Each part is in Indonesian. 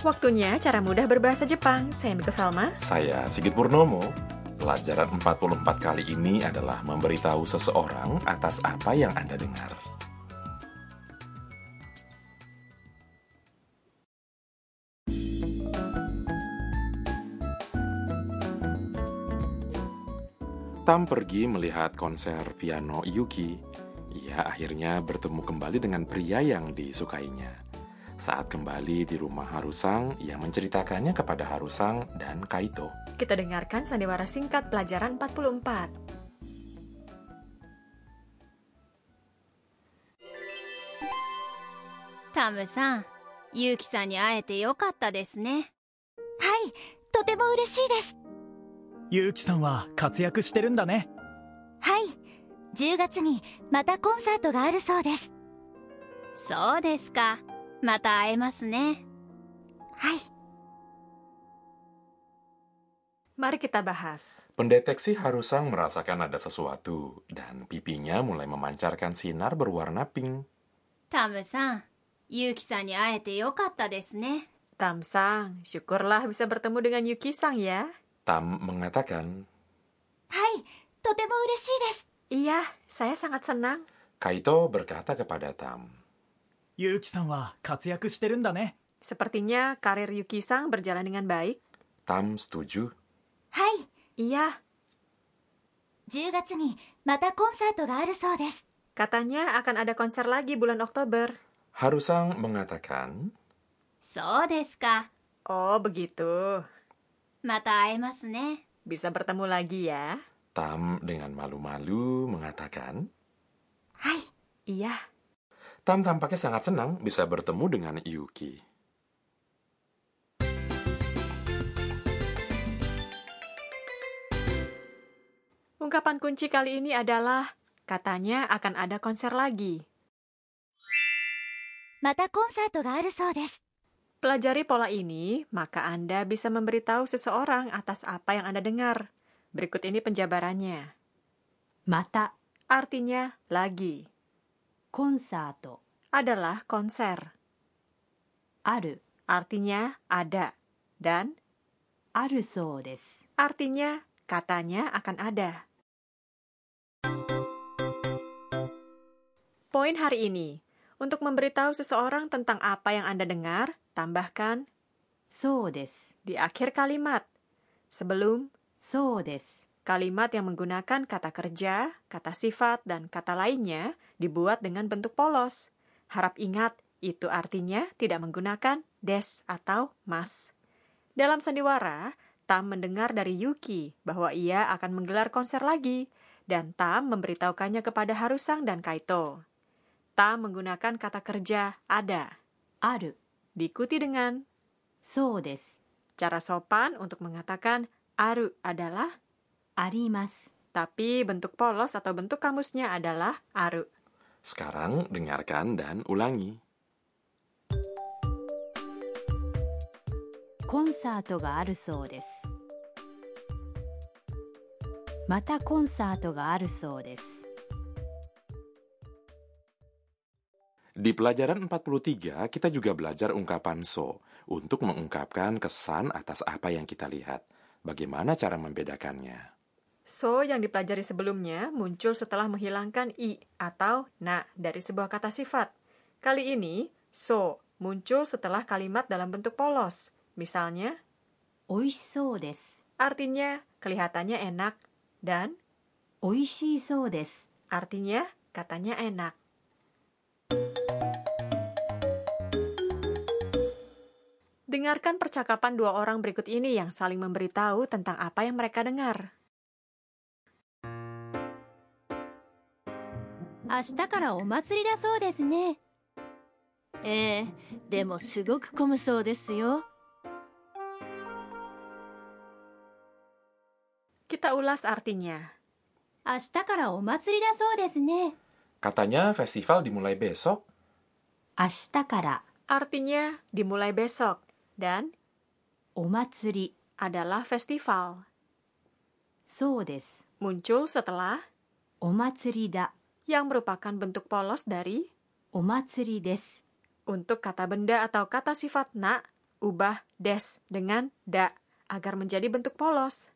Waktunya cara mudah berbahasa Jepang. Saya Miko Velma. Saya Sigit Purnomo. Pelajaran 44 kali ini adalah memberitahu seseorang atas apa yang Anda dengar. Tam pergi melihat konser piano Yuki. Ia akhirnya bertemu kembali dengan pria yang disukainya. Saat kembali di rumah Harusang, ia menceritakannya kepada Harusang dan Kaito. Kita dengarkan sandiwara singkat pelajaran 44. タムさん、ユウキさんに会えてよかったですね。はい、とても嬉しいです。ゆうきさんは活躍してるんだねはい、10月にまたコンサートがあるそうです。そうですか。 また会えますね。はい、 Mari kita bahas. Pendeteksi Harusang merasakan ada sesuatu, dan pipinya mulai memancarkan sinar berwarna pink. タムさん、ユウキさんに会えてよかったですね。 Tamsang, syukurlah bisa bertemu dengan Yuki-sang ya. Tam mengatakan, はい、とても嬉しいです。 Iya, saya sangat senang. Kaito berkata kepada Tam, ゆうきさんは活躍してるんだね Sepertinya karir Yuki-sang berjalan dengan baik. Tam setuju. はい、 Iya, 10月にまたコンサートがあるそうです。 katanya akan ada konser lagi bulan Oktober. Harusang mengatakan, そうですか。 Oh, begitu. また会えますね。 Bisa bertemu lagi ya. Tam dengan malu-malu mengatakan, はい、 Iya. Tam tampaknya sangat senang bisa bertemu dengan Yuki. Ungkapan kunci kali ini adalah katanya akan ada konser lagi. Mata konser ga aru sou des. Pelajari pola ini, maka Anda bisa memberitahu seseorang atas apa yang Anda dengar. Berikut ini penjabarannya. Mata artinya lagi konsato adalah konser. Aru artinya ada dan aru so desu artinya katanya akan ada. Poin hari ini, untuk memberitahu seseorang tentang apa yang Anda dengar, tambahkan so desu di akhir kalimat. Sebelum so desu, kalimat yang menggunakan kata kerja, kata sifat, dan kata lainnya dibuat dengan bentuk polos. Harap ingat, itu artinya tidak menggunakan des atau mas. Dalam sandiwara, Tam mendengar dari Yuki bahwa ia akan menggelar konser lagi, dan Tam memberitahukannya kepada Harusang dan Kaito. Tam menggunakan kata kerja ada. Aru. Diikuti dengan so desu. Cara sopan untuk mengatakan aru adalah arimas. Tapi bentuk polos atau bentuk kamusnya adalah aru. Sekarang dengarkan dan ulangi. コンサートがあるそうですまたコンサートがあるそうです Di pelajaran 43, kita juga belajar ungkapan so untuk mengungkapkan kesan atas apa yang kita lihat. Bagaimana cara membedakannya? So yang dipelajari sebelumnya muncul setelah menghilangkan i atau na dari sebuah kata sifat. Kali ini, so muncul setelah kalimat dalam bentuk polos. Misalnya, oishii desu. Artinya, kelihatannya enak. Dan, oishii desu. Artinya, katanya enak. Dengarkan percakapan dua orang berikut ini yang saling memberitahu tentang apa yang mereka dengar. 明日からお祭りだそうですね。ええ、でもすごく混むそうですよ。Kita ulas artinya. 明日からお祭りだそうですね。Katanya festival dimulai besok. 明日から Artinya dimulai besok dan お祭り adalah festival. そうです Muncul setelah お祭りだ yang merupakan bentuk polos dari omatsuri des. Untuk kata benda atau kata sifat na, ubah des dengan da agar menjadi bentuk polos.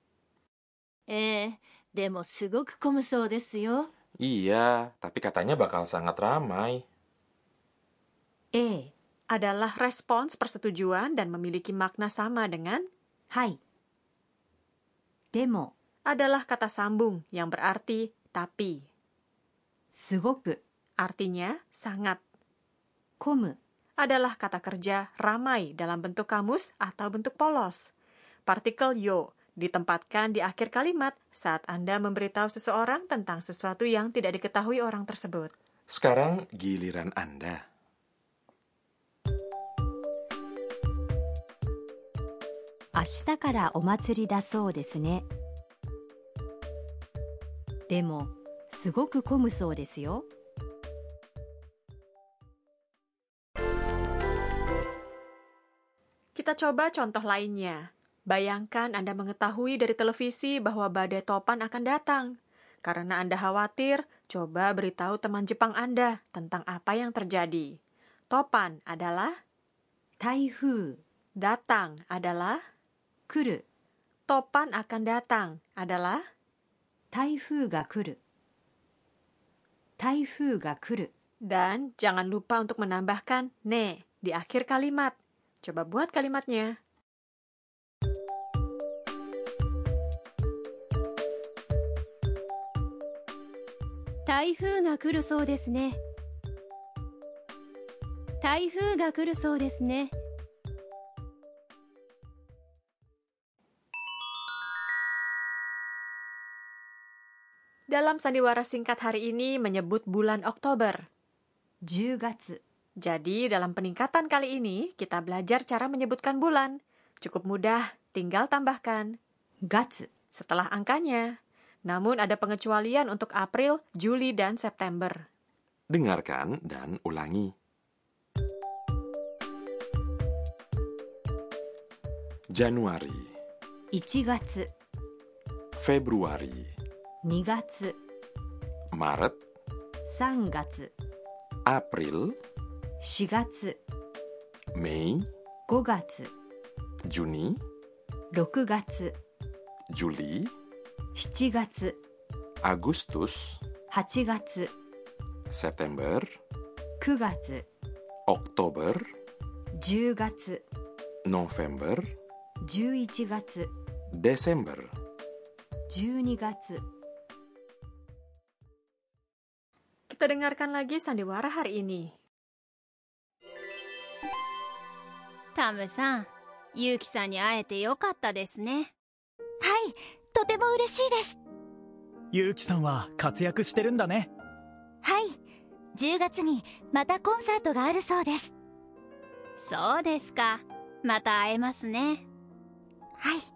Eh, demo sugoku komusou desu yo. Iya, tapi katanya bakal sangat ramai. eh, adalah respons persetujuan dan memiliki makna sama dengan hai. Demo adalah kata sambung yang berarti tapi. Sugoku artinya sangat. Komu adalah kata kerja ramai dalam bentuk kamus atau bentuk polos. Partikel yo ditempatkan di akhir kalimat saat Anda memberitahu seseorang tentang sesuatu yang tidak diketahui orang tersebut. Sekarang giliran Anda. Ashita kara omatsuri da sou desu ne. Demo, すねでもすごく混むそうですよ Kita coba contoh lainnya. Bayangkan Anda mengetahui dari televisi bahwa badai topan akan datang. Karena Anda khawatir, coba beritahu teman Jepang Anda tentang apa yang terjadi. Topan adalah 台風 datang adalah 来る topan akan datang adalah 台風が 来る台風が来る dan jangan lupa untuk menambahkan ne di akhir kalimat. Coba buat kalimatnya. 台風が来るそうですね台風が来るそうですね dalam sandiwara singkat hari ini menyebut bulan Oktober. Jugatsu. Jadi dalam peningkatan kali ini kita belajar cara menyebutkan bulan. Cukup mudah, tinggal tambahkan gatsu setelah angkanya. Namun ada pengecualian untuk April, Juli, dan September. Dengarkan dan ulangi. Januari Ichigatsu. Februari 2月 Maret, 3月 April, 4月 Mei, 5月 Juni, 6月 Juli, 7月 Agustus, 8月 September, 9月 Oktober, 10月 November, 11月 Desember. 12月 Kita dengarkan lagi sandiwara hari ini. タムさんユウキさんに会えてよかったですねはいとても嬉しいですゆうきさんは活躍してるんだねはい10月にまたコンサートがあるそうですそうですかまた会えますねはい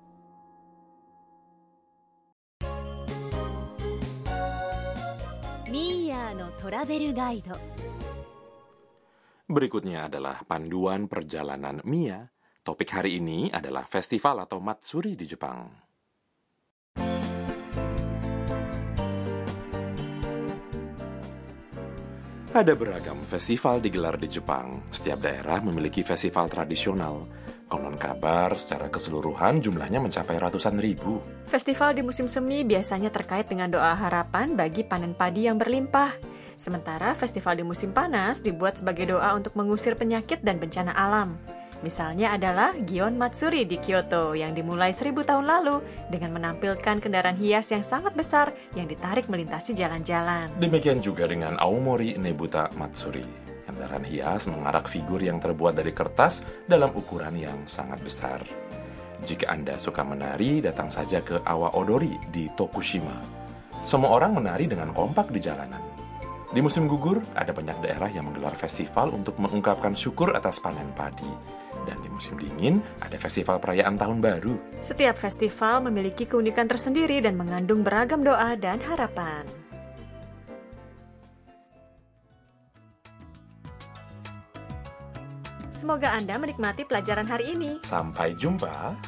Berikutnya adalah panduan perjalanan Mia. Topik hari ini adalah festival atau matsuri di Jepang. Ada beragam festival digelar di Jepang. Setiap daerah memiliki festival tradisional. Konon kabar, secara keseluruhan jumlahnya mencapai ratusan ribu. Festival di musim semi biasanya terkait dengan doa harapan bagi panen padi yang berlimpah. Sementara festival di musim panas dibuat sebagai doa untuk mengusir penyakit dan bencana alam. Misalnya adalah Gion Matsuri di Kyoto yang dimulai seribu tahun lalu dengan menampilkan kendaraan hias yang sangat besar yang ditarik melintasi jalan-jalan. Demikian juga dengan Aomori Nebuta Matsuri. Kendaraan hias mengarak figur yang terbuat dari kertas dalam ukuran yang sangat besar. Jika Anda suka menari, datang saja ke Awa Odori di Tokushima. Semua orang menari dengan kompak di jalanan. Di musim gugur, ada banyak daerah yang menggelar festival untuk mengungkapkan syukur atas panen padi. Dan di musim dingin, ada festival perayaan tahun baru. Setiap festival memiliki keunikan tersendiri dan mengandung beragam doa dan harapan. Semoga Anda menikmati pelajaran hari ini. Sampai jumpa.